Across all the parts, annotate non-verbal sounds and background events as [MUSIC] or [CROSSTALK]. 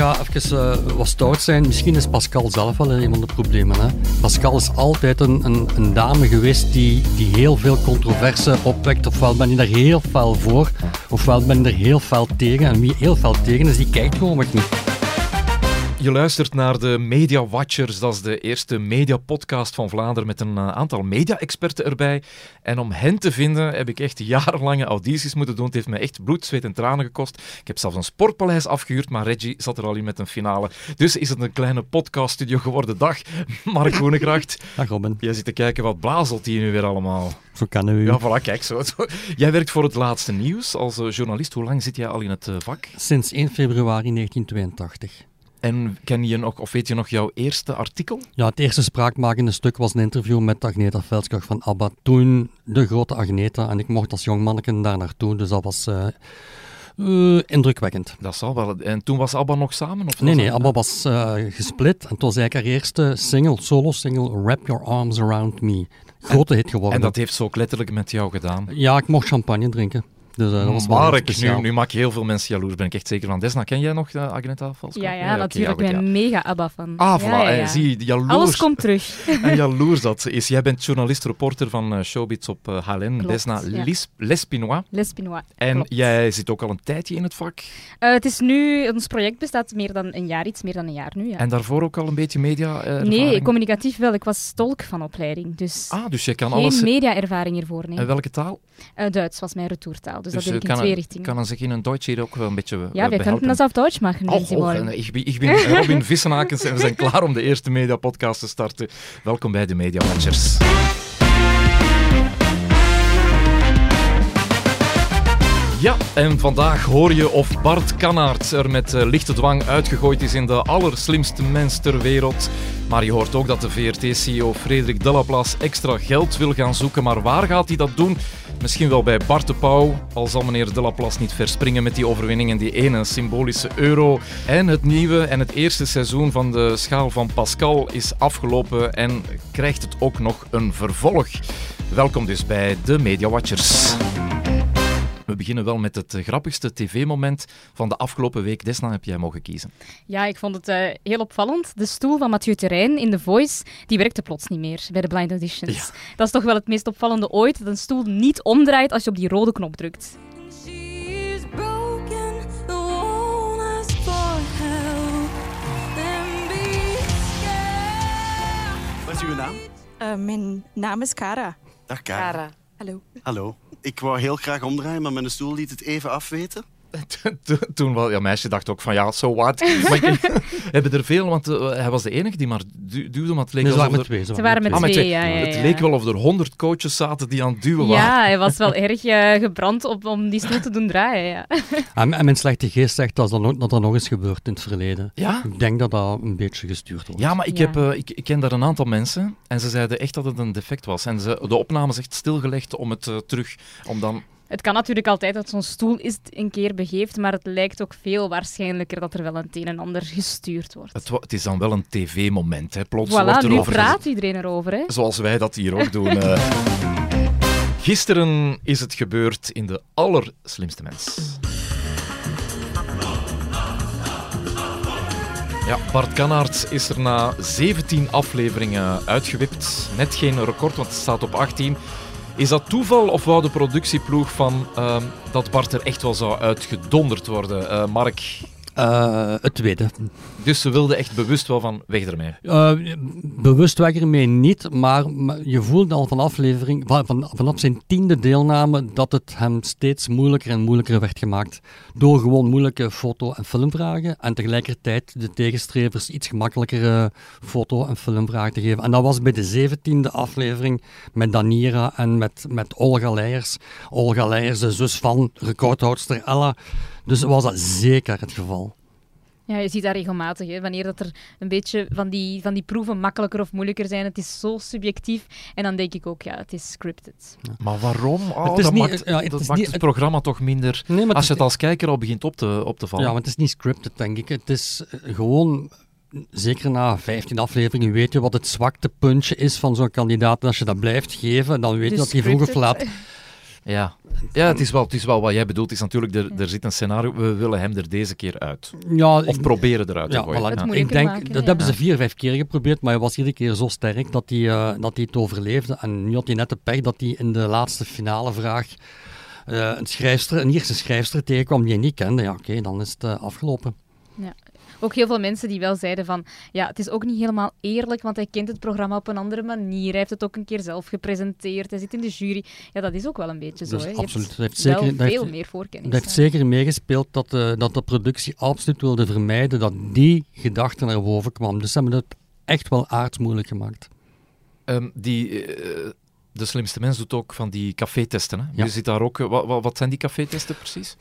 ga even uh, wat stout zijn. Misschien is Pascal zelf wel een van de problemen. Hè? Pascal is altijd een, een, een, dame geweest die, die heel veel controverse opwekt. Ofwel ben je daar heel fel voor, ofwel ben je er heel fel tegen. En wie heel fel tegen is, die kijkt gewoon niet. Je luistert naar de Media Watchers. Dat is de eerste media-podcast van Vlaanderen met een eh, aantal media-experten erbij. En om hen te vinden heb ik echt jarenlange audities moeten doen. Het heeft me echt bloed, zweet en tranen gekost. Ik heb zelfs een sportpaleis afgehuurd, maar Reggie zat er al in met een finale. Dus is het een kleine podcaststudio geworden. Dag, Mark Groenekracht. [LAUGHS] Dag Robin. Jij zit te kijken, wat blazelt hier nu weer allemaal? Zo kan u. Ja, voilà, kijk zo. Jij werkt voor het laatste nieuws als eh, journalist. Hoe lang zit jij al in het eh, vak? Sinds 1 februari 1982. En ken je nog, of weet je nog jouw eerste artikel? Ja, het eerste spraakmakende stuk was een interview met Agneta Veldskog van ABBA. Toen de grote Agneta. En ik mocht als jong manneken daar naartoe, dus dat was... Uh, uh, indrukwekkend. Dat zal wel. En toen was ABBA nog samen? Of nee, nee, ABBA was uh, gesplit. En het was eigenlijk haar eerste single, solo-single, Wrap Your Arms Around Me. Grote hit geworden. En dat heeft ze ook letterlijk met jou gedaan? Ja, ik mocht champagne drinken. Dus uh, dat was Mark, nu, nu maak je heel veel mensen jaloers, ben ik echt zeker van. Desna, ken jij nog uh, Agneta? Ja, ja, ja natuurlijk. Okay, ik ben mega ABBA van. Ah, voilà. Ja, ja, zie, jaloers. Alles komt terug. [LAUGHS] en jaloers dat is. Jij bent journalist-reporter van uh, Showbiz op uh, HLN. Klopt, Desna Lis, Lespinois. Lespinois, En klopt. jij zit ook al een tijdje in het vak. het is nu, ons project bestaat meer dan een jaar, iets meer dan een jaar nu. Ja. En daarvoor ook al een beetje media Nee, communicatief wel. Ik was tolk van opleiding. Dus, ah, dus je kan geen alles... media-ervaring ervoor. Nee. En welke taal? Duits was mijn retourtaal. Dus, dus dat deed ik in twee richtingen. Kann sich in Deutsch hier auch ein bisschen Ja, wir könnten das auf Deutsch machen, wenn oh, Sie oh, wollen. Ich, ich bin Robin Vissenakens en we zijn klaar om de eerste media-podcast te starten. Welkom bij de Media Watchers. Ja, en vandaag hoor je of Bart Kanaert er met uh, lichte dwang uitgegooid is in de allerslimste mens ter wereld. Maar je hoort ook dat de VRT-CEO Frederik Delaplace extra geld wil gaan zoeken. Maar waar gaat hij dat doen? Misschien wel bij Bart de Pauw, al zal meneer Delaplace niet verspringen met die overwinning en die ene symbolische euro. En het nieuwe en het eerste seizoen van de schaal van Pascal is afgelopen en krijgt het ook nog een vervolg. Welkom dus bij de Media Watchers. We beginnen wel met het grappigste tv-moment van de afgelopen week. Desna heb jij mogen kiezen. Ja, ik vond het uh, heel opvallend. De stoel van Mathieu Terrein in The Voice, die werkte plots niet meer bij de Blind Auditions. Ja. Dat is toch wel het meest opvallende ooit, dat een stoel niet omdraait als je op die rode knop drukt. Wat is uw naam? Uh, mijn naam is Kara. Dag Kara. Kara. Hallo. Hallo. Ik wou heel graag omdraaien, maar mijn stoel liet het even afweten. [LAUGHS] Toen was ja, meisje dacht ook van ja, so what. [LAUGHS] hebben er veel, want uh, hij was de enige die maar du duwde, maar het leek nee, alsof met er... twee, ze waren met ah, met twee, twee. ja, ja, Het ja. leek wel of er honderd coaches zaten die aan het duwen Ja, waren. hij was wel [LAUGHS] erg uh, gebrand op, om die stoel te doen draaien. Ja. En, en mijn slechte geest zegt dat dat, nog, dat dat nog eens gebeurt in het verleden. Ja? Ik denk dat dat een beetje gestuurd wordt. Ja, maar ik, Ja. Heb, uh, ik, ik ken daar een aantal mensen en ze zeiden echt dat het een defect was. En ze, de opname is echt stilgelegd om het uh, terug, om dan... Het kan natuurlijk altijd dat zo'n stoel is een keer begeeft, maar het lijkt ook veel waarschijnlijker dat er wel een het een en ander gestuurd wordt. Het, het is dan wel een tv-moment, hè. Plots Voilà, wordt er nu praat iedereen erover. Hè? Zoals wij dat hier ook doen. Uh. [LAUGHS] Gisteren is het gebeurd in de allerslimste mens. Ja, Bart Kanaert is er na 17 afleveringen uitgewipt. Net geen record, want het staat op 18. Is dat toeval of wou de productieploeg van uh, dat Bart er echt wel zou uitgedonderd worden? Uh, Mark? Uh, het tweede. Dus ze wilden echt bewust wel van weg ermee? Uh, bewust weg ermee niet, maar, maar je voelt al van aflevering, van, van, vanaf zijn tiende deelname dat het hem steeds moeilijker en moeilijker werd gemaakt. Door gewoon moeilijke foto- en filmvragen en tegelijkertijd de tegenstrevers iets gemakkelijkere foto- en filmvragen te geven. En dat was bij de zeventiende aflevering met Danira en met, met Olga Leijers. Olga Leijers, de zus van recordhoudster Ella. Dus was dat zeker het geval. Ja, je ziet dat regelmatig. Hè. Wanneer dat er een beetje van die, van die proeven makkelijker of moeilijker zijn, het is zo subjectief. En dan denk ik ook, ja, het is scripted. Ja. Maar waarom? Oh, het is dat niet, maakt, ja, het, dat is maakt niet, het programma toch minder... Nee, maar als je het, het als kijker al begint op te, op te vallen. Ja, want het is niet scripted, denk ik. Het is gewoon... Zeker na 15 afleveringen weet je wat het zwaktepuntje is van zo'n kandidaat. En als je dat blijft geven, dan weet je dat hij vroeg of laat [LAUGHS] Ja, ja het, is wel, het is wel wat jij bedoelt. is natuurlijk, er, er zit een scenario, we willen hem er deze keer uit. Ja, Of proberen eruit ja, te gooien. voilà. Ja. Ik denk, maken, dat ja. hebben ze vier, vijf keer geprobeerd, maar hij was iedere keer zo sterk dat hij, eh, dat hij het overleefde. En nu had hij net de pech dat hij in de laatste finale vraag eh, een, schrijfster, een Ierse schrijfster tegenkwam die hij niet kende. Ja, oké, dan is het eh, afgelopen. Ook heel veel mensen die wel zeiden van, ja, het is ook niet helemaal eerlijk, want hij kent het programma op een andere manier. Hij heeft het ook een keer zelf gepresenteerd. Hij zit in de jury. Ja, dat is ook wel een beetje zo. Dus hè. Absoluut. Dat heeft zeker, veel heeft, meer voorkennis. dat heeft zeker meegespeeld dat, eh, dat de productie absoluut wilde vermijden dat die gedachte naar boven kwam. Dus ze hebben het echt wel aardsmoeilijk gemaakt. Ehm, die, eh, de slimste mens doet ook van die café-testen. Hè? Ja. Je zit daar ook, eh, wat, wat, wat zijn die café-testen precies?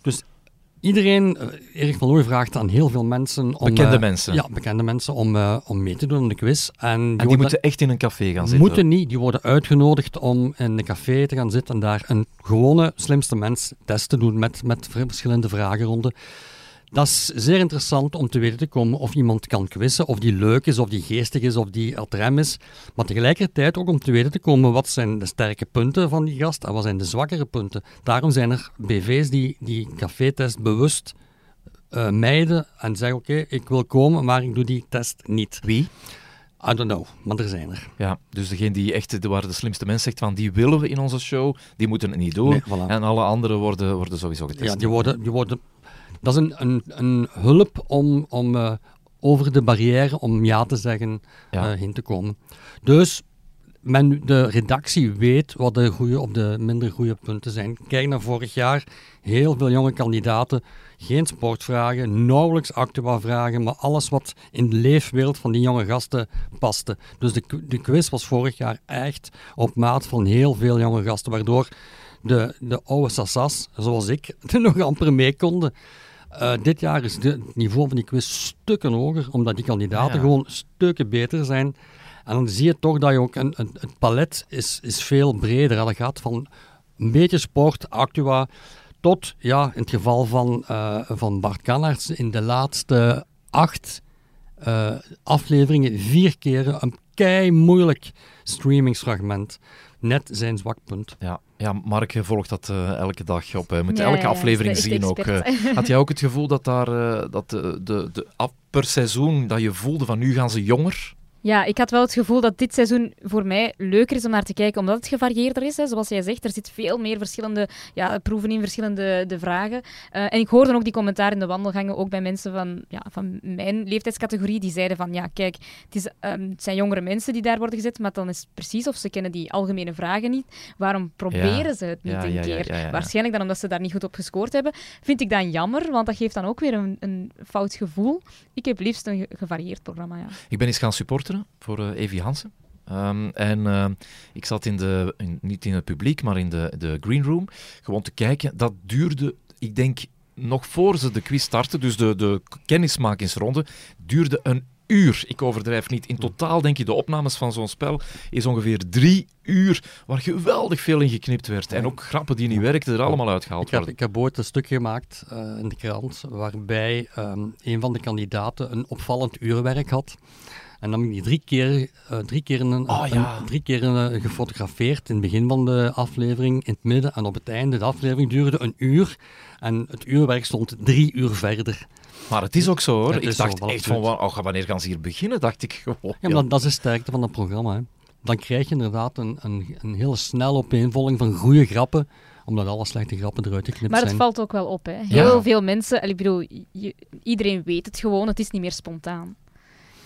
Iedereen, eh, Erik van Looy vraagt aan heel veel mensen om... Bekende eh, mensen. Ja, bekende mensen om, eh, om mee te doen aan de quiz. En En die worden- moeten echt in een café gaan zitten. Moeten niet, die worden uitgenodigd om in een café te gaan zitten en daar een gewone slimste mens test te doen met, met verschillende vragenronden. Dat is zeer interessant om te weten te komen of iemand kan quizzen, of die leuk is, of die geestig is, of die uit rem is. Maar tegelijkertijd ook om te weten te komen wat zijn de sterke punten van die gast en wat zijn de zwakkere punten. Daarom zijn er BV's die die café-test bewust eh, mijden en zeggen oké, ik wil komen, maar ik doe die test niet. Wie? I don't know, maar er zijn er. Ja, dus degene die echt, de- waar de slimste mens zegt van, die willen we in onze show, die moeten het niet doen. Nee, voilà. En alle anderen worden, worden sowieso getest. Ja, die worden, die worden, dat is een, een, een hulp om, om eh, over de barrière om ja te zeggen Ja. eh, heen te komen. Dus men, de redactie weet wat de goede of de minder goede punten zijn. Kijk naar vorig jaar, heel veel jonge kandidaten, geen sportvragen, nauwelijks actua vragen, maar alles wat in de leefwereld van die jonge gasten paste. Dus de, de quiz was vorig jaar echt op maat van heel veel jonge gasten, waardoor de, de oude sassas, zoals ik, [LAUGHS] er nog amper mee konden. Eh, dit jaar is de- het niveau van die quiz stukken hoger, omdat die kandidaten Ja. gewoon stukken beter zijn. En dan zie je toch dat je ook een, een, het palet is, is veel breder. hè. Dat gaat van een beetje sport, actua, tot, ja, in het geval van, eh, van Bart Kannaerts, in de laatste acht eh, afleveringen vier keer een kei moeilijk streamingsfragment. Net zijn zwak punt. Ja, ja Mark je volgt dat eh, elke dag op. Je moet Ja, elke ja, aflevering zien ook. eh. had jij ook het gevoel dat, daar, eh, dat de, de, de, af- per seizoen dat je voelde van nu gaan ze jonger? Ja, ik had wel het gevoel dat dit seizoen voor mij leuker is om naar te kijken, omdat het gevarieerder is. Hè. Zoals jij zegt, er zit veel meer verschillende ja, proeven in, verschillende de vragen. Eh, en ik hoorde ook die commentaar in de wandelgangen, ook bij mensen van, ja, van mijn leeftijdscategorie, die zeiden van, ja, kijk, het, is, ehm, het zijn jongere mensen die daar worden gezet, maar dan is het precies of ze kennen die algemene vragen niet. Waarom proberen Ja. ze het niet Ja, een keer? Waarschijnlijk dan omdat ze daar niet goed op gescoord hebben. Vind ik dan jammer, want dat geeft dan ook weer een, een fout gevoel. Ik heb liefst een ge- gevarieerd programma, ja. Ik ben eens gaan voor eh Evi Hansen. Ehm, en eh, ik zat in de, in- niet in het publiek, maar in de, de green room, gewoon te kijken. Dat duurde, ik denk, nog voor ze de quiz starten, dus de, de kennismakingsronde, duurde een uur. Ik overdrijf niet. In totaal denk je, de opnames van zo'n spel is ongeveer drie uur, waar geweldig veel in geknipt werd. En ook grappen die niet werkten, er allemaal uitgehaald Ik heb, worden. ik heb ooit een stuk gemaakt eh, in de krant waarbij ehm, een van de kandidaten een opvallend uurwerk had. En dan heb ik die drie keer, eh, drie keer, een, Oh, een- ja. drie keer eh, gefotografeerd in het begin van de aflevering, in het midden en op het einde. De aflevering duurde een uur en het uurwerk stond drie uur verder. Maar het is ook zo hoor. Het Ik dacht zo, echt van, oh, wanneer gaan ze hier beginnen? Dacht ik gewoon. Ja, maar dat, dat is de sterkte van het programma. Hè. Dan krijg je inderdaad een, een, een hele snelle opeenvolging van goede grappen, omdat alle slechte grappen eruit geknipt Maar het zijn. valt ook wel op. Hè. Heel Ja. veel mensen, ik bedoel, je- iedereen weet het gewoon, het is niet meer spontaan.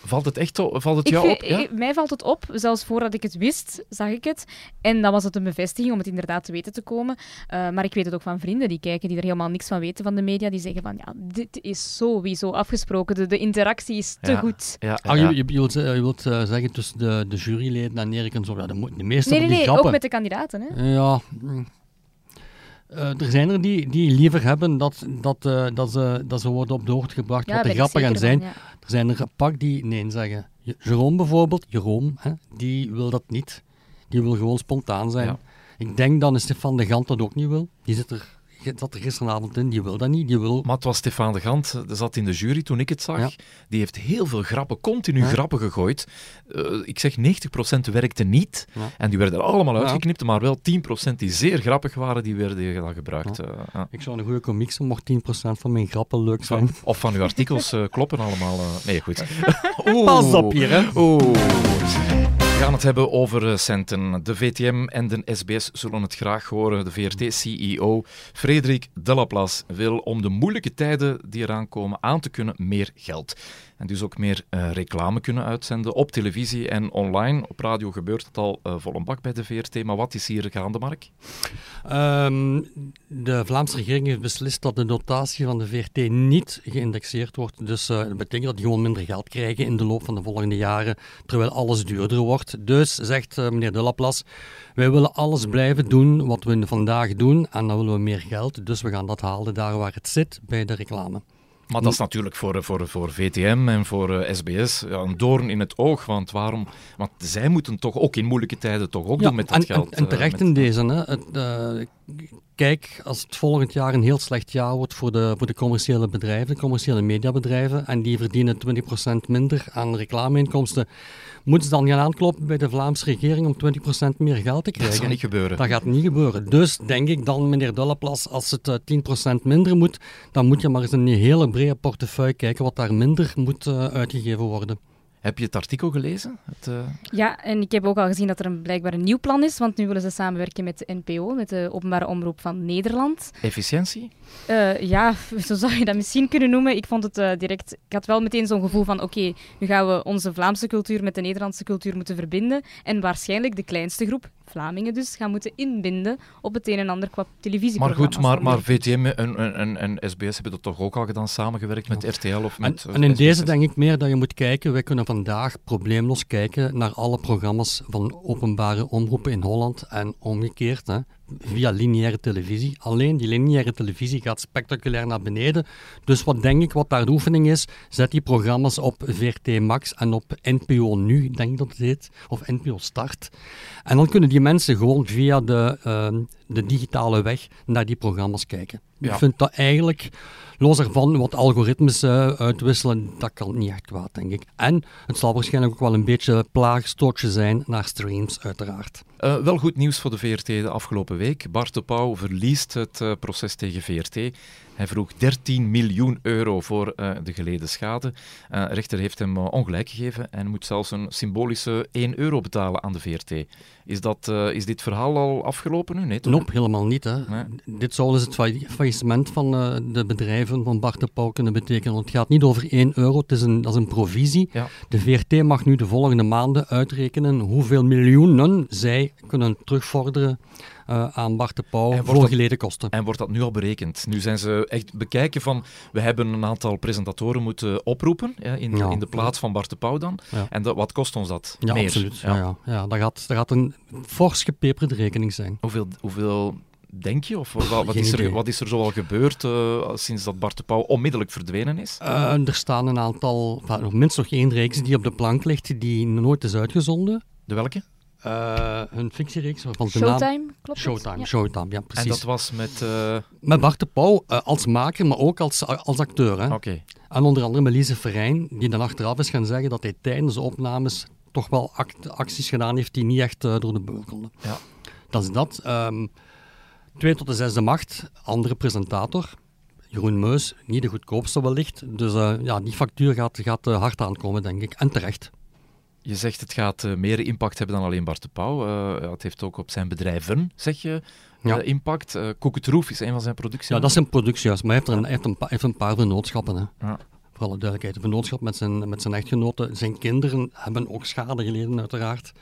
Valt het echt valt het jou op? Ja? ik- mij valt het op, zelfs voordat ik het wist, zag ik het. En dan was het een bevestiging om het inderdaad te weten te komen. Eh, maar ik weet het ook van vrienden die kijken, die er helemaal niks van weten van de media. Die zeggen van, ja, dit is sowieso afgesproken. De, de interactie is te Ja. goed. Ja, Ah, ja. je, je, je wilt, eh, je wilt eh, zeggen tussen de, de juryleden en Erik en zo, ja, de, de meeste Nee, die nee, grappen... ook met de kandidaten. Hè. Ja. mm. Eh, er zijn er die, die liever hebben dat, dat, eh, dat, ze, dat ze worden op de hoogte gebracht Ja, wat de grappen gaan zijn. van, ja. Er zijn er een pak die nee zeggen. Je- Jerome bijvoorbeeld, Jerome, hè, die wil dat niet. Die wil gewoon spontaan zijn. Ja. Ik denk dan is Stefan de Gant dat ook niet wil. Die zit er zat er gisteravond in, die wil dat niet. Die wil... Maar het was Stefan de Gant, dat zat in de jury toen ik het zag. Ja. Die heeft heel veel grappen, continu Ja. grappen gegooid. Eh, ik zeg 90% werkte niet. Ja. En die werden er allemaal uitgeknipt, maar wel 10% die zeer grappig waren, die werden dan gebruikt. Ja. eh. Ik zou een goede komiek zijn, mocht 10% van mijn grappen leuk zijn. Of van uw artikels eh, kloppen allemaal. Nee, goed. [LAUGHS] Pas op hier, hè. Oeh. Gaan het hebben over eh, centen. De VTM en de SBS zullen het graag horen. De VRT-CEO Frederik Delaplace wil om de moeilijke tijden die eraan komen aan te kunnen meer geld. En dus ook meer eh, reclame kunnen uitzenden op televisie en online. Op radio gebeurt het al eh, vol een bak bij de VRT. Maar wat is hier gaande, Mark? Ehm, de Vlaamse regering heeft beslist dat de dotatie van de VRT niet geïndexeerd wordt. Dus eh, dat betekent dat die gewoon minder geld krijgen in de loop van de volgende jaren, terwijl alles duurder wordt. Dus zegt meneer De Laplace, wij willen alles blijven doen wat we vandaag doen en dan willen we meer geld. Dus we gaan dat halen daar waar het zit, bij de reclame. Maar dat is natuurlijk voor, voor, voor VTM en voor eh, SBS ja, een doorn in het oog. Want waarom? Want zij moeten toch ook in moeilijke tijden toch ook doen met dat en, geld. En, en eh, terecht met- in deze. Hè. Het, eh, kijk, als het volgend jaar een heel slecht jaar wordt voor de, voor de commerciële bedrijven, de commerciële mediabedrijven, en die verdienen 20% minder aan reclameinkomsten, moeten ze dan gaan aankloppen bij de Vlaamse regering om 20% meer geld te Dat krijgen? zal niet gebeuren. Dat gaat niet gebeuren. Dus denk ik dan, meneer Dulleplas, als het eh, 10% minder moet, dan moet je maar eens een hele brede portefeuille kijken wat daar minder moet eh, uitgegeven worden. Heb je het artikel gelezen? Het, eh, Ja, en ik heb ook al gezien dat er een, blijkbaar een nieuw plan is, want nu willen ze samenwerken met de NPO, met de Openbare Omroep van Nederland. efficiëntie? Eh, ja, [LAUGHS] zo zou je dat misschien kunnen noemen. Ik vond het eh, direct... Ik had wel meteen zo'n gevoel van, oké, nu gaan we onze Vlaamse cultuur met de Nederlandse cultuur moeten verbinden en waarschijnlijk de kleinste groep, Vlamingen dus, gaan moeten inbinden op het een en ander qua Maar televisieprogramma's. goed, maar, maar. VTM en, en, en, en SBS hebben dat toch ook al gedaan, samengewerkt met RTL of En, met... eh, en in SBS? deze denk ik meer dat je moet kijken, wij kunnen vandaag probleemloos kijken naar alle programma's van openbare omroepen in Holland en omgekeerd, hè, via lineaire televisie. Alleen die lineaire televisie gaat spectaculair naar beneden. Dus wat denk ik, wat daar de oefening is, zet die programma's op VRT Max en op NPO Nu, denk ik dat het of NPO Start. En dan kunnen die mensen gewoon via de, ehm, de digitale weg naar die programma's kijken. Ja. Ik vind dat eigenlijk, los ervan wat algoritmes eh, uitwisselen, dat kan niet echt kwaad, denk ik. En het zal waarschijnlijk ook wel een beetje plaagstootje zijn naar streams, uiteraard. Eh, wel goed nieuws voor de VRT de afgelopen week. Bart de Pauw verliest het eh, proces tegen VRT. Hij vroeg 13 miljoen euro voor de geleden schade. De rechter heeft hem ongelijk gegeven en moet zelfs een symbolische 1 euro betalen aan de VRT. Is, dat, eh, is dit verhaal al afgelopen nu? Nee, toch? Nope, helemaal niet. Hè. Nee. Dit zou dus het failli- faillissement van eh, de bedrijven van Bart de Pauw kunnen betekenen. Want het gaat niet over 1 euro, het is een, dat is een provisie. Ja. De VRT mag nu de volgende maanden uitrekenen hoeveel miljoenen zij kunnen terugvorderen eh, aan Bart de Pauw voor dat- geleden kosten. En wordt dat nu al berekend? Nu zijn ze echt bekijken van, we hebben een aantal presentatoren moeten oproepen, ja, in, Ja. in de plaats van Bart de Pauw dan. Ja. En dat, wat kost ons dat? Ja, Meer. absoluut. Ja. Ja. Ja, gaat, dat gaat een fors gepeperde rekening zijn. Hoeveel, hoeveel denk je? Of wat, wat, is, er, wat is er zoal gebeurd eh, sinds dat Bart de Pauw onmiddellijk verdwenen is? Eh, er staan een aantal, nog minstens nog één reeks die op de plank ligt, die nooit is uitgezonden. De welke? Eh hun fictiereeks, waarvan de naam... Showtime, klopt dat? Showtime, Ja. Showtime, ja En precies. dat was met... eh, Met Bart de Pauw als maker, maar ook als, als acteur. Hè. Oké. En onder andere met Lise Verijn, die dan achteraf is gaan zeggen dat hij tijdens de opnames toch wel act- acties gedaan heeft die niet echt eh, door de beugel konden. Ja. Dat is dat. Ehm twee tot de zesde macht, andere presentator. Jeroen Meus, niet de goedkoopste wellicht. Dus eh, ja, die factuur gaat, gaat eh, hard aankomen, denk ik. En terecht. Je zegt het gaat meer impact hebben dan alleen Bart de Pauw. Het heeft ook op zijn bedrijven, zeg je, Ja. impact. Koek het Roef is een van zijn producties. Ja, dat is een productiehuis, maar hij heeft, er een, hij heeft, een, pa- heeft een paar vennootschappen. Hè. Ja. Voor alle duidelijkheid. Een vennootschap met zijn, met zijn echtgenoten. Zijn kinderen hebben ook schade geleden, uiteraard.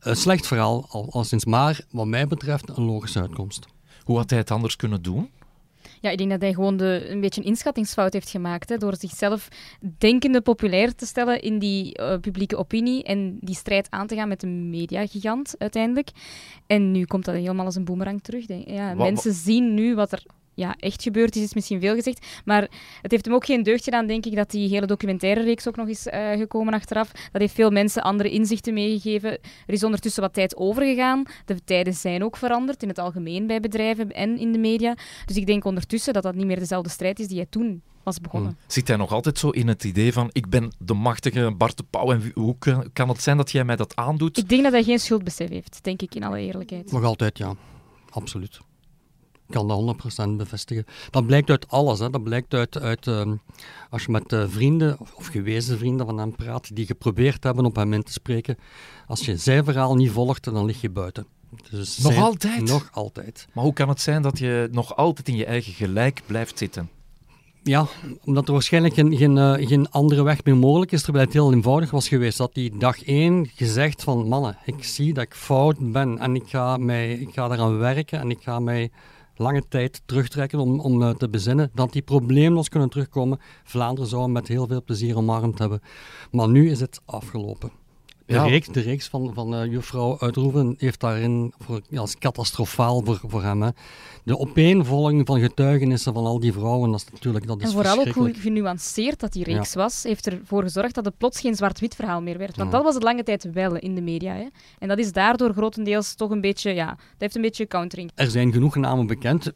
Een slecht verhaal, al, al sinds maar wat mij betreft een logische uitkomst. Hoe had hij het anders kunnen doen? Ja, ik denk dat hij gewoon de, een beetje een inschattingsfout heeft gemaakt. Hè, door zichzelf denkende populair te stellen in die eh, publieke opinie. En die strijd aan te gaan met de mediagigant uiteindelijk. En nu komt dat helemaal als een boemerang terug. Denk. Ja, mensen zien nu wat er ja, echt gebeurd is, is misschien veel gezegd. Maar het heeft hem ook geen deugd gedaan, denk ik, dat die hele documentaire reeks ook nog is uh, gekomen achteraf. Dat heeft veel mensen andere inzichten meegegeven. Er is ondertussen wat tijd overgegaan. De tijden zijn ook veranderd, in het algemeen bij bedrijven en in de media. Dus ik denk ondertussen dat dat niet meer dezelfde strijd is die hij toen was begonnen. Hmm. Zit hij nog altijd zo in het idee van ik ben de machtige Bart de Pauw en hoe kan het zijn dat jij mij dat aandoet? Ik denk dat hij geen schuldbesef heeft, denk ik in alle eerlijkheid. Nog altijd, ja. Absoluut. Ik kan dat 100% bevestigen. Dat blijkt uit alles. Hè. Dat blijkt uit, uit um, als je met uh, vrienden of, of, gewezen vrienden van hem praat, die geprobeerd hebben op hem in te spreken. Als je zijn verhaal niet volgt, dan lig je buiten. Dus nog altijd? Nog altijd. Maar hoe kan het zijn dat je nog altijd in je eigen gelijk blijft zitten? Ja, omdat er waarschijnlijk geen, geen, uh, geen andere weg meer mogelijk is, terwijl het heel eenvoudig was geweest. Dat die dag één gezegd van, mannen, ik zie dat ik fout ben en ik ga, mij, ik ga eraan werken en ik ga mij lange tijd terugtrekken om, om uh, te bezinnen dat die probleemloos kunnen terugkomen. Vlaanderen zou hem met heel veel plezier omarmd hebben. Maar nu is het afgelopen. De, ja. reeks, de reeks van, van uh, juffrouw Uitroeven heeft daarin voor, als catastrofaal voor, voor hem. Hè. De opeenvolging van getuigenissen van al die vrouwen, dat is natuurlijk dat is En vooral ook hoe genuanceerd dat die reeks ja. was, heeft ervoor gezorgd dat het plots geen zwart-wit verhaal meer werd. Want ja. dat was het lange tijd wel in de media. Hè. En dat is daardoor grotendeels toch een beetje, ja, dat heeft een beetje countering. Er zijn genoeg namen bekend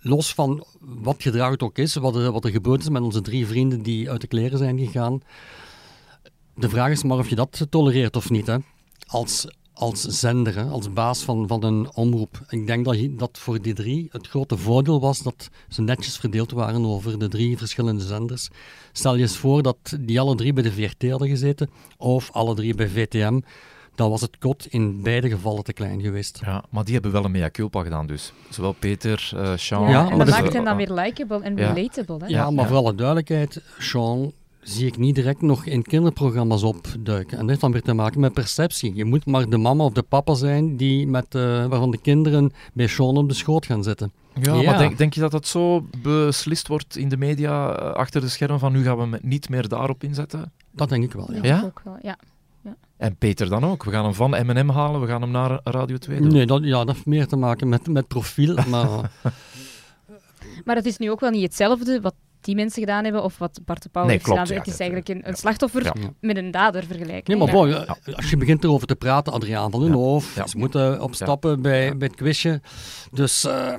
los van wat gedrag het ook is, wat er, wat er gebeurd is met onze drie vrienden die uit de kleren zijn gegaan. De vraag is maar of je dat tolereert of niet. Hè? Als, als zender, hè? als baas van, van een omroep. Ik denk dat, dat voor die drie het grote voordeel was dat ze netjes verdeeld waren over de drie verschillende zenders. Stel je eens voor dat die alle drie bij de VRT hadden gezeten, of alle drie bij VTM dan was het kot in beide gevallen te klein geweest. Ja, maar die hebben wel een mea culpa gedaan dus. Zowel Peter, uh, Sean... Ja, en dat maakt hen dan weer likable en ja. relatable. Hè? Ja, maar ja. voor alle duidelijkheid, Sean zie ik niet direct nog in kinderprogramma's opduiken. En dat heeft dan weer te maken met perceptie. Je moet maar de mama of de papa zijn die met, uh, waarvan de kinderen bij Sean op de schoot gaan zitten. Ja, ja. maar denk, denk, je dat dat zo beslist wordt in de media achter de schermen van nu gaan we niet meer daarop inzetten? Dat denk ik wel, ja. ja? Ook wel, ja. Ja. En Peter dan ook. We gaan hem van M&M halen, we gaan hem naar Radio 2 doen. Nee, dat, ja, dat heeft meer te maken met, met profiel. Maar... [LAUGHS] maar het is nu ook wel niet hetzelfde wat die mensen gedaan hebben of wat Bart de Pauw nee, heeft klopt, gedaan. Ja, het is eigenlijk een, een slachtoffer ja. met een dader vergelijken. Nee, maar bon, als je begint erover te praten, Adriaan van den Hoof, ze moeten opstappen bij, bij het quizje. Dus uh,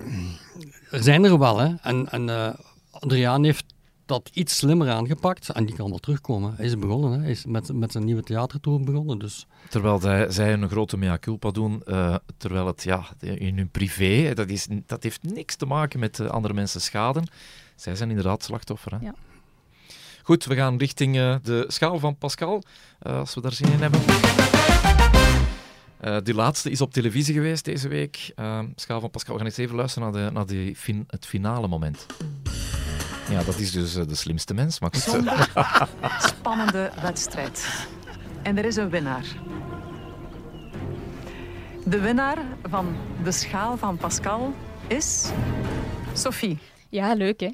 er zijn er wel, hè. En, en uh, Adriaan heeft dat iets slimmer aangepakt en die kan wel terugkomen. Hij is begonnen, hè. hij is met, met zijn nieuwe theatertour begonnen. Dus. Terwijl zij, zij een grote mea culpa doen, uh, terwijl het ja, in hun privé, dat, is, dat heeft niks te maken met andere mensen schade. Zij zijn inderdaad slachtoffer. Hè? Ja. Goed, we gaan richting uh, de schaal van Pascal, als we daar zin in hebben. Uh, die laatste is op televisie geweest deze week. Uh, schaal van Pascal, we gaan eens even luisteren naar, de, naar die fin het finale moment. Ja, dat is dus uh, de slimste mens. Maar [LAUGHS] Zondag, spannende wedstrijd. En er is een winnaar. De winnaar van de schaal van Pascal is Sophie. Ja, leuk hè.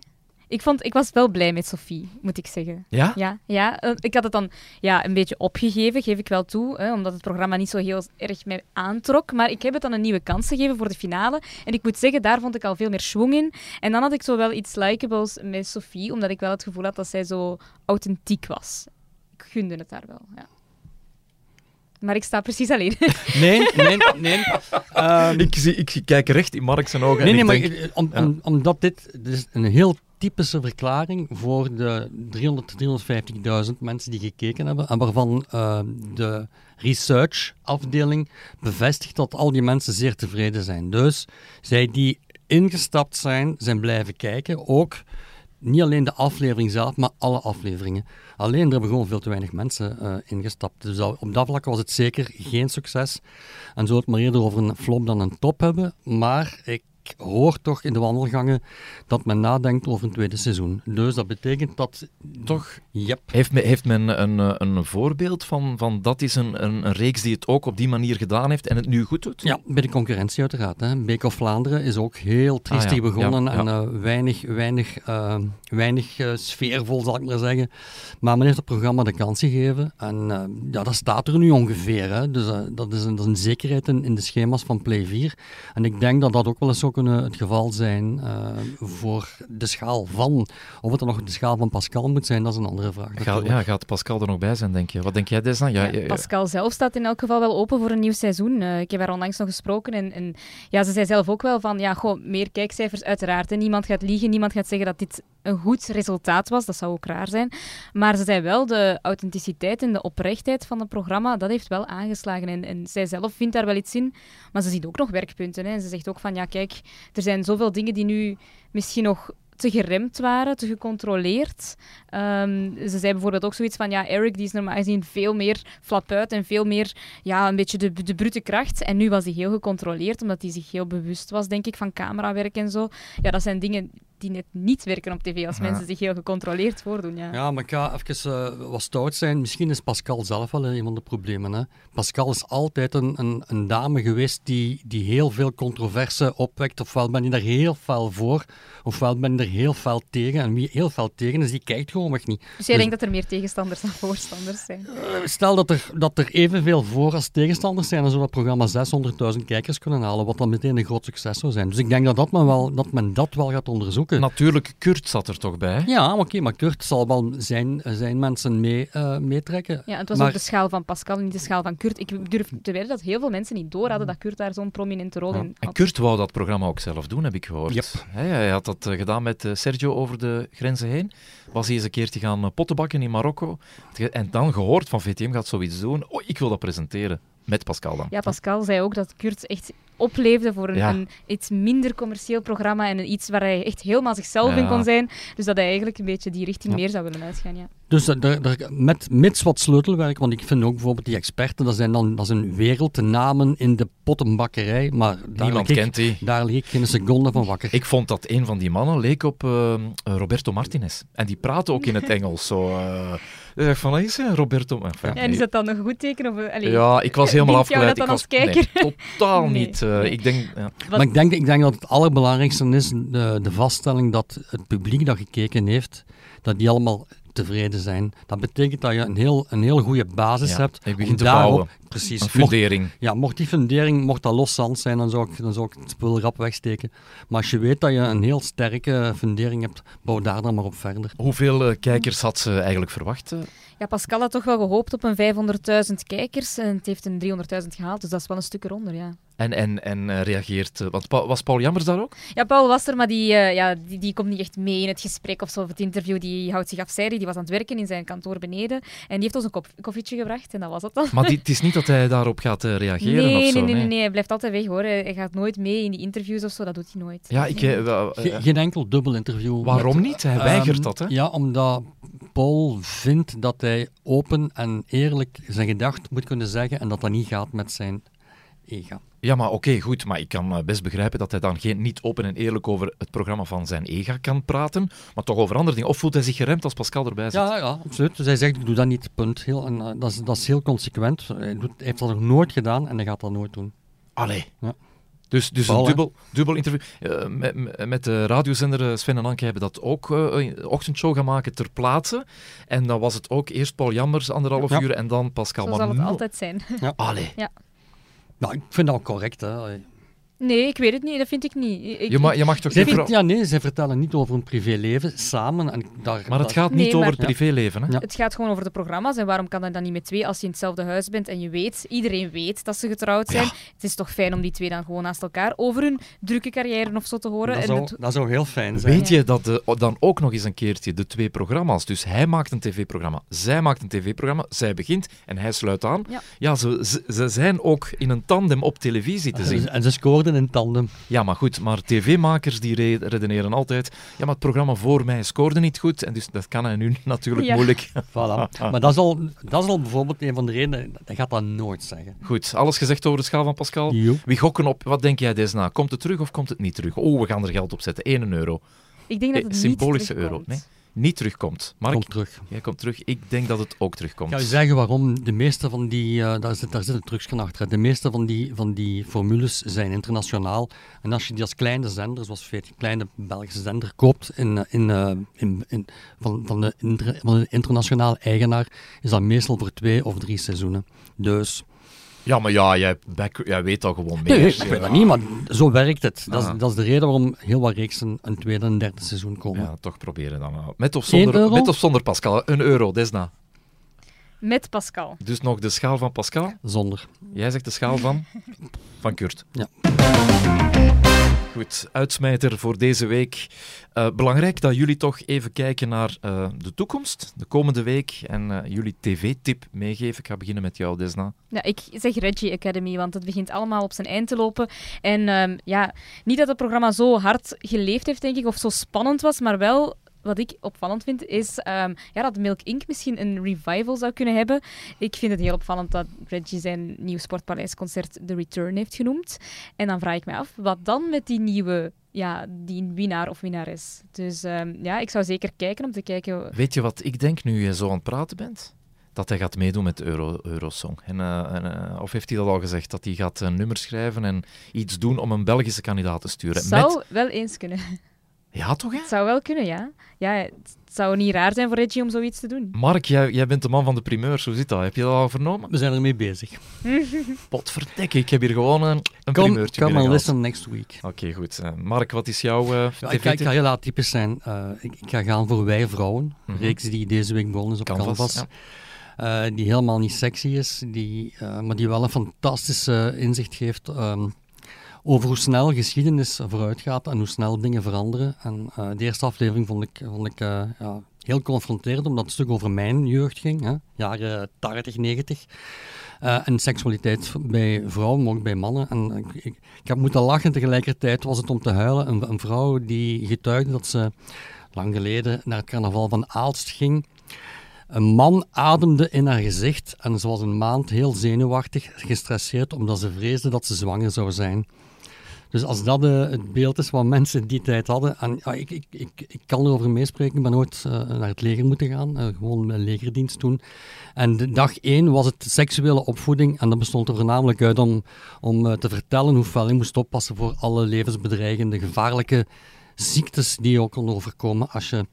Ik, vond, ik was wel blij met Sophie, moet ik zeggen. Ja? Ja, ja ik had het dan ja, een beetje opgegeven, geef ik wel toe, hè, omdat het programma niet zo heel erg mij aantrok. Maar ik heb het dan een nieuwe kans gegeven voor de finale. En ik moet zeggen, daar vond ik al veel meer schwung in. En dan had ik zo wel iets likeables met Sophie, omdat ik wel het gevoel had dat zij zo authentiek was. Ik gunde het daar wel, ja. Maar ik sta precies alleen. [LAUGHS] Nee, nee, nee. Um, [LAUGHS] ik, zie, ik kijk recht in Mark zijn ogen. Nee, en nee, ik maar denk, om, om, omdat dit, dit is een heel typische verklaring voor de 300, 350.000 mensen die gekeken hebben en waarvan uh, de research-afdeling bevestigt dat al die mensen zeer tevreden zijn. Dus zij die ingestapt zijn, zijn blijven kijken, ook niet alleen de aflevering zelf, maar alle afleveringen. Alleen er hebben gewoon veel te weinig mensen uh, ingestapt. Dus op dat vlak was het zeker geen succes. En zo het maar eerder over een flop dan een top hebben. Maar ik hoor toch in de wandelgangen dat men nadenkt over een tweede seizoen. Dus dat betekent dat... Toch? Yep. Heeft, men, heeft men een, een voorbeeld van, van dat is een, een, een, reeks die het ook op die manier gedaan heeft en het nu goed doet? Ja, bij de concurrentie uiteraard. Hè. Beek of Vlaanderen is ook heel triestig ah, ja. begonnen ja, ja. en uh, weinig, weinig, uh, weinig uh, sfeervol, zal ik maar zeggen. Maar men heeft het programma de kans gegeven en ja, dat staat er nu ongeveer. Hè. Dus dat is, een, dat, is een, zekerheid in, in de schema's van Play 4. En ik denk dat dat ook wel eens zo kunnen het geval zijn uh, voor de schaal van. Of het dan nog de schaal van Pascal moet zijn, dat is een andere vraag. Gaat, ja, gaat Pascal er nog bij zijn, denk je? Wat denk jij, Desna? Ja, ja, Pascal zelf staat in elk geval wel open voor een nieuw seizoen. Uh, ik heb haar onlangs nog gesproken en, en, ja, ze zei zelf ook wel van, ja, goh, meer kijkcijfers uiteraard. Niemand gaat liegen, niemand gaat zeggen dat dit een goed resultaat was. Dat zou ook raar zijn. Maar ze zei wel, de authenticiteit en de oprechtheid van het programma, dat heeft wel aangeslagen. En, en zij zelf vindt daar wel iets in. Maar ze ziet ook nog werkpunten. Hè. En ze zegt ook van, ja kijk, er zijn zoveel dingen die nu misschien nog te geremd waren, te gecontroleerd. Um, ze zei bijvoorbeeld ook zoiets van, ja, Eric die is normaal gezien veel meer flap uit en veel meer, ja, een beetje de, de brute kracht. En nu was hij heel gecontroleerd, omdat hij zich heel bewust was, denk ik, van camerawerk en zo. Ja, dat zijn dingen die net niet werken op tv als mensen zich heel gecontroleerd voordoen. Ja, ja maar ik ga even uh, wat stout zijn. Misschien is Pascal zelf wel een van de problemen. Hè? Pascal is altijd een, een, een, dame geweest die, die heel veel controverse opwekt. Ofwel ben je daar heel fel voor, ofwel ben je er heel fel tegen. En wie heel fel tegen is, die kijkt gewoon niet. Dus jij dus, denkt dat er meer tegenstanders dan voorstanders zijn? Uh, stel dat er, dat er evenveel voor als tegenstanders zijn, dan zou dat programma 600.000 kijkers kunnen halen, wat dan meteen een groot succes zou zijn. Dus ik denk dat, dat, men, wel, dat men dat wel gaat onderzoeken. Natuurlijk, Kurt zat er toch bij? Ja, oké, maar Kurt zal wel zijn, zijn mensen mee, uh, meetrekken. Ja, het was maar... ook de schaal van Pascal, niet de schaal van Kurt. Ik durf te weten dat heel veel mensen niet door hadden dat Kurt daar zo'n prominente rol in had. En Kurt wou dat programma ook zelf doen, heb ik gehoord. Yep. hij had dat eh, gedaan met eh, Sergio over de grenzen heen. Was hij eens een keertje gaan pottenbakken in Marokko. En dan gehoord van VTM gaat zoiets doen. Oh, ik wil dat presenteren. Met Pascal dan. Ja, Pascal zei ook dat Kurt echt opleefde voor een, een, iets minder commercieel programma en iets waar hij echt helemaal zichzelf in kon zijn. Dus dat hij eigenlijk een beetje die richting meer zou willen uitgaan. Ja. Dus met mits wat sleutelwerk, want ik vind ook bijvoorbeeld die experten, dat zijn dan dat zijn wereldnamen in de pottenbakkerij, maar daar Niemand ik, kent die. Daar leek geen seconde van wakker. Ik vond dat een van die mannen leek op uh, Roberto Martinez. En die praatte ook in het Engels. Zo, uh, uh, van is Roberto. Enfin, ja, en is dat dan een goed teken? Of, allee, ja, ik was helemaal afgeleid. Ik was, kijker? [LAUGHS] Nee, totaal nee. niet. Uh, ik denk, ja. Maar ik denk, ik denk dat het allerbelangrijkste is de, de vaststelling dat het publiek dat gekeken heeft, dat die allemaal tevreden zijn. Dat betekent dat je een heel, een heel goede basis ja, hebt. Je begint te daarop, bouwen. Precies. Een fundering. Mocht, ja, mocht die fundering mocht dat los zand zijn, dan zou, ik, dan zou ik het spul rap wegsteken. Maar als je weet dat je een heel sterke fundering hebt, bouw daar dan maar op verder. Hoeveel uh, kijkers had ze eigenlijk verwacht? Uh? Ja, Pascal had toch wel gehoopt op een 500.000 kijkers en het heeft een 300.000 gehaald, dus dat is wel een stuk eronder, ja. En, en, en uh, reageert... Uh, want was Paul Jammers daar ook? Ja, Paul was er, maar die, uh, ja, die, die komt niet echt mee in het gesprek of zo, of het interview. Die houdt zich afzijdig. Die was aan het werken in zijn kantoor beneden. En die heeft ons een kop koffietje gebracht en dat was het dan. Maar die, het is niet dat [LAUGHS] hij daarop gaat reageren nee, of zo? Nee, nee, nee, nee, hij blijft altijd weg hoor. Hij gaat nooit mee in die interviews of zo, dat doet hij nooit. Ja, ik... Ge geen enkel dubbel interview. Waarom met, niet? Hij weigert um, dat, hè? Ja, omdat Paul vindt dat hij open en eerlijk zijn gedacht moet kunnen zeggen en dat dat niet gaat met zijn ega. Ja, maar oké, okay, goed. Maar ik kan best begrijpen dat hij dan geen, niet open en eerlijk over het programma van zijn ega kan praten, maar toch over andere dingen. Of voelt hij zich geremd als Pascal erbij zit? Ja, ja absoluut. Dus hij zegt, ik doe dat niet, punt. Heel, en, uh, dat, is, dat is heel consequent. Hij, doet, hij heeft dat nog nooit gedaan en hij gaat dat nooit doen. Allee. Ja. Dus, dus een dubbel, dubbel interview. Uh, met, met de radiozender Sven en Anke hebben dat ook uh, een ochtendshow gaan maken ter plaatse. En dan was het ook eerst Paul Jammers, anderhalf ja. uur, en dan Pascal. Zo zal het altijd zijn. Ja. Allee. Ja. Nou, ik vind dat ook correct. Hè. Nee, ik weet het niet. Dat vind ik niet. Ik, je, mag, je mag toch zij ver... Ja, nee, zij vertellen niet over hun privéleven samen. En daar, maar het gaat niet nee, over het privéleven. Hè? Ja. Het gaat gewoon over de programma's. En waarom kan dat dan niet met twee als je in hetzelfde huis bent en je weet, iedereen weet dat ze getrouwd zijn? Ja. Het is toch fijn om die twee dan gewoon naast elkaar over hun drukke carrière of zo te horen. Dat, zou, het... dat zou heel fijn zijn. Weet je dat de, dan ook nog eens een keertje de twee programma's, dus hij maakt een tv-programma, zij maakt een tv-programma, zij begint en hij sluit aan. Ja, ja ze, ze, ze, zijn ook in een tandem op televisie te zien. En ze scoorden in tandem. Ja, maar goed, maar tv-makers die redeneren altijd, ja, maar het programma voor mij scoorde niet goed, en dus dat kan hij nu [LAUGHS] natuurlijk ja. moeilijk. [LAUGHS] Voilà. maar dat is, al, dat is al bijvoorbeeld een van de redenen, hij gaat dat nooit zeggen. Goed, alles gezegd over de schaal van Pascal. Jo. Wie gokken op, wat denk jij desna? Komt het terug of komt het niet terug? Oh, we gaan er geld op zetten, 1 euro. Ik denk dat het Symbolische niet euro, nee? Niet terugkomt. Mark, komt terug. Jij komt terug. Ik denk dat het ook terugkomt. Ik ga je zeggen waarom. De meeste van die, uh, daar, zit, daar zit een trucsje achter. De meeste van die, van die formules zijn internationaal. En als je die als kleine zender, zoals een kleine Belgische zender, koopt in, in, uh, in, in, van, van, de, van de internationale eigenaar, is dat meestal voor twee of drie seizoenen. Dus Ja, maar ja, jij, back- jij weet al gewoon meer. Nee, ik weet dat niet, maar zo werkt het. Dat is, Ah. dat is de reden waarom heel wat reeksen een tweede en derde seizoen komen. Ja, toch proberen dan. wel. Met of, zonder, euro? met of zonder Pascal? Een euro, Desna. Met Pascal. Dus nog de schaal van Pascal. Zonder. Jij zegt de schaal van? [LAUGHS] Van Kurt. Ja. Goed, uitsmijter voor deze week. Eh, belangrijk dat jullie toch even kijken naar eh, de toekomst, de komende week, en eh, jullie tv-tip meegeven. Ik ga beginnen met jou, Desna. Ja, ik zeg Reggie Academy, want het begint allemaal op zijn eind te lopen. En ehm, ja, niet dat het programma zo hard geleefd heeft, denk ik, of zo spannend was, maar wel wat ik opvallend vind, is ehm, ja, dat Milk Inc. misschien een revival zou kunnen hebben. Ik vind het heel opvallend dat Reggie zijn nieuw Sportpaleisconcert The Return heeft genoemd. En dan vraag ik me af, wat dan met die nieuwe ja, die winnaar of winnares? Dus ehm, ja, ik zou zeker kijken om te kijken... Weet je wat ik denk nu je zo aan het praten bent? Dat hij gaat meedoen met Euro, Eurosong. En, eh, en, eh, of heeft hij dat al gezegd? Dat hij gaat een nummer schrijven en iets doen om een Belgische kandidaat te sturen. zou Met... wel eens kunnen. Ja, toch hè? Het zou wel kunnen, ja. Ja, het zou niet raar zijn voor Reggie om zoiets te doen. Mark, jij, jij bent de man van de primeurs. Hoe zit dat? Heb je dat al vernomen? We zijn ermee bezig. [LAUGHS] Potverdikke, ik heb hier gewoon een, een Come, primeurtje come and binnengehaald. listen next week. Oké, goed. Eh, Mark, wat is jouw eh Ja, ik, ga, ik ga heel atypisch zijn. Eh, ik, ik ga gaan voor Wij Vrouwen. Een reeks die deze week begonnen is op Canvas, Canvas. Eh, die helemaal niet sexy is, die, eh, maar die wel een fantastische inzicht geeft ehm, over hoe snel geschiedenis vooruit gaat en hoe snel dingen veranderen. En eh, de eerste aflevering vond ik, vond ik eh, ja, heel confronterend, omdat het stuk over mijn jeugd ging, hè, jaren 80, 90. Eh, en seksualiteit bij vrouwen, maar ook bij mannen. En ik, ik, ik heb moeten lachen, tegelijkertijd was het om te huilen. Een, een vrouw die getuigde dat ze lang geleden naar het carnaval van Aalst ging. Een man ademde in haar gezicht en ze was een maand heel zenuwachtig, gestresseerd, omdat ze vreesde dat ze zwanger zou zijn. Dus als dat eh, het beeld is wat mensen die tijd hadden, en ik, ik, ik, ik kan erover meespreken, ik ben nooit eh, naar het leger moeten gaan, eh, gewoon mijn legerdienst doen. En de dag één was het seksuele opvoeding en dat bestond er voornamelijk uit om, om te vertellen hoe fel je moest oppassen voor alle levensbedreigende, gevaarlijke ziektes die je ook kon overkomen als je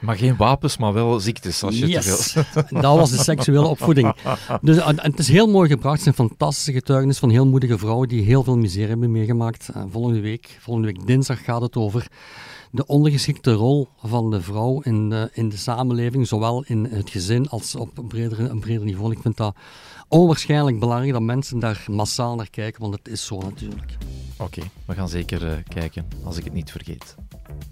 Maar geen wapens, maar wel ziektes. Als je. [LAUGHS] Dat was de seksuele opvoeding. Dus, en, en het is heel mooi gebracht. Het zijn fantastische getuigenissen van heel moedige vrouwen die heel veel miserie hebben meegemaakt. En volgende, week, volgende week dinsdag gaat het over de ondergeschikte rol van de vrouw in de, in de samenleving, zowel in het gezin als op een breder, een breder niveau. Ik vind dat onwaarschijnlijk belangrijk dat mensen daar massaal naar kijken, want het is zo natuurlijk. Oké, we gaan zeker eh, kijken, als ik het niet vergeet.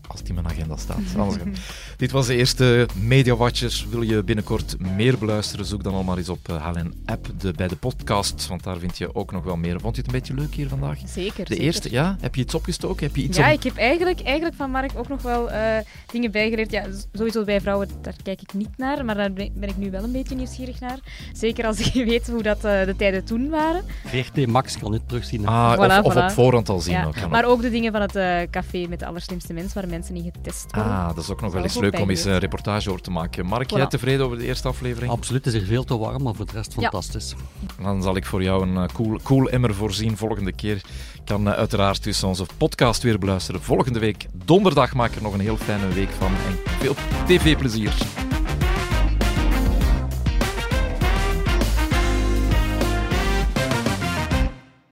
Als het in mijn agenda staat. [LAUGHS] Dit was de eerste Media Watchers. Wil je binnenkort meer beluisteren, zoek dan al maar eens op eh, HLN App de, bij de podcast, want daar vind je ook nog wel meer. Vond je het een beetje leuk hier vandaag? Zeker. De zeker. eerste, ja? Heb je iets opgestoken? Heb je iets Ja, ik heb eigenlijk, eigenlijk van Mark ook nog wel eh, dingen bijgeleerd. Ja, sowieso bij vrouwen, daar kijk ik niet naar, maar daar ben ik nu wel een beetje nieuwsgierig naar. Zeker als je [LAUGHS] weet hoe dat eh, de tijden toen waren. VRT Max kan dit terugzien. Ah, Voilà, of, of op voorhand al zien. Ja, ook, kan maar ook. de dingen van het eh, café met de allerslimste mens, waar mensen niet getest worden. Ah, dat is ook nog wel eens leuk om eens een reportage over te maken. Mark, Voilà. jij tevreden over de eerste aflevering? Absoluut, het is hier veel te warm, maar voor de rest Ja. fantastisch. Dan zal ik voor jou een eh, cool, cool emmer voorzien volgende keer. Kan uiteraard dus onze podcast weer beluisteren. Volgende week donderdag maak er nog een heel fijne week van. En veel tv-plezier.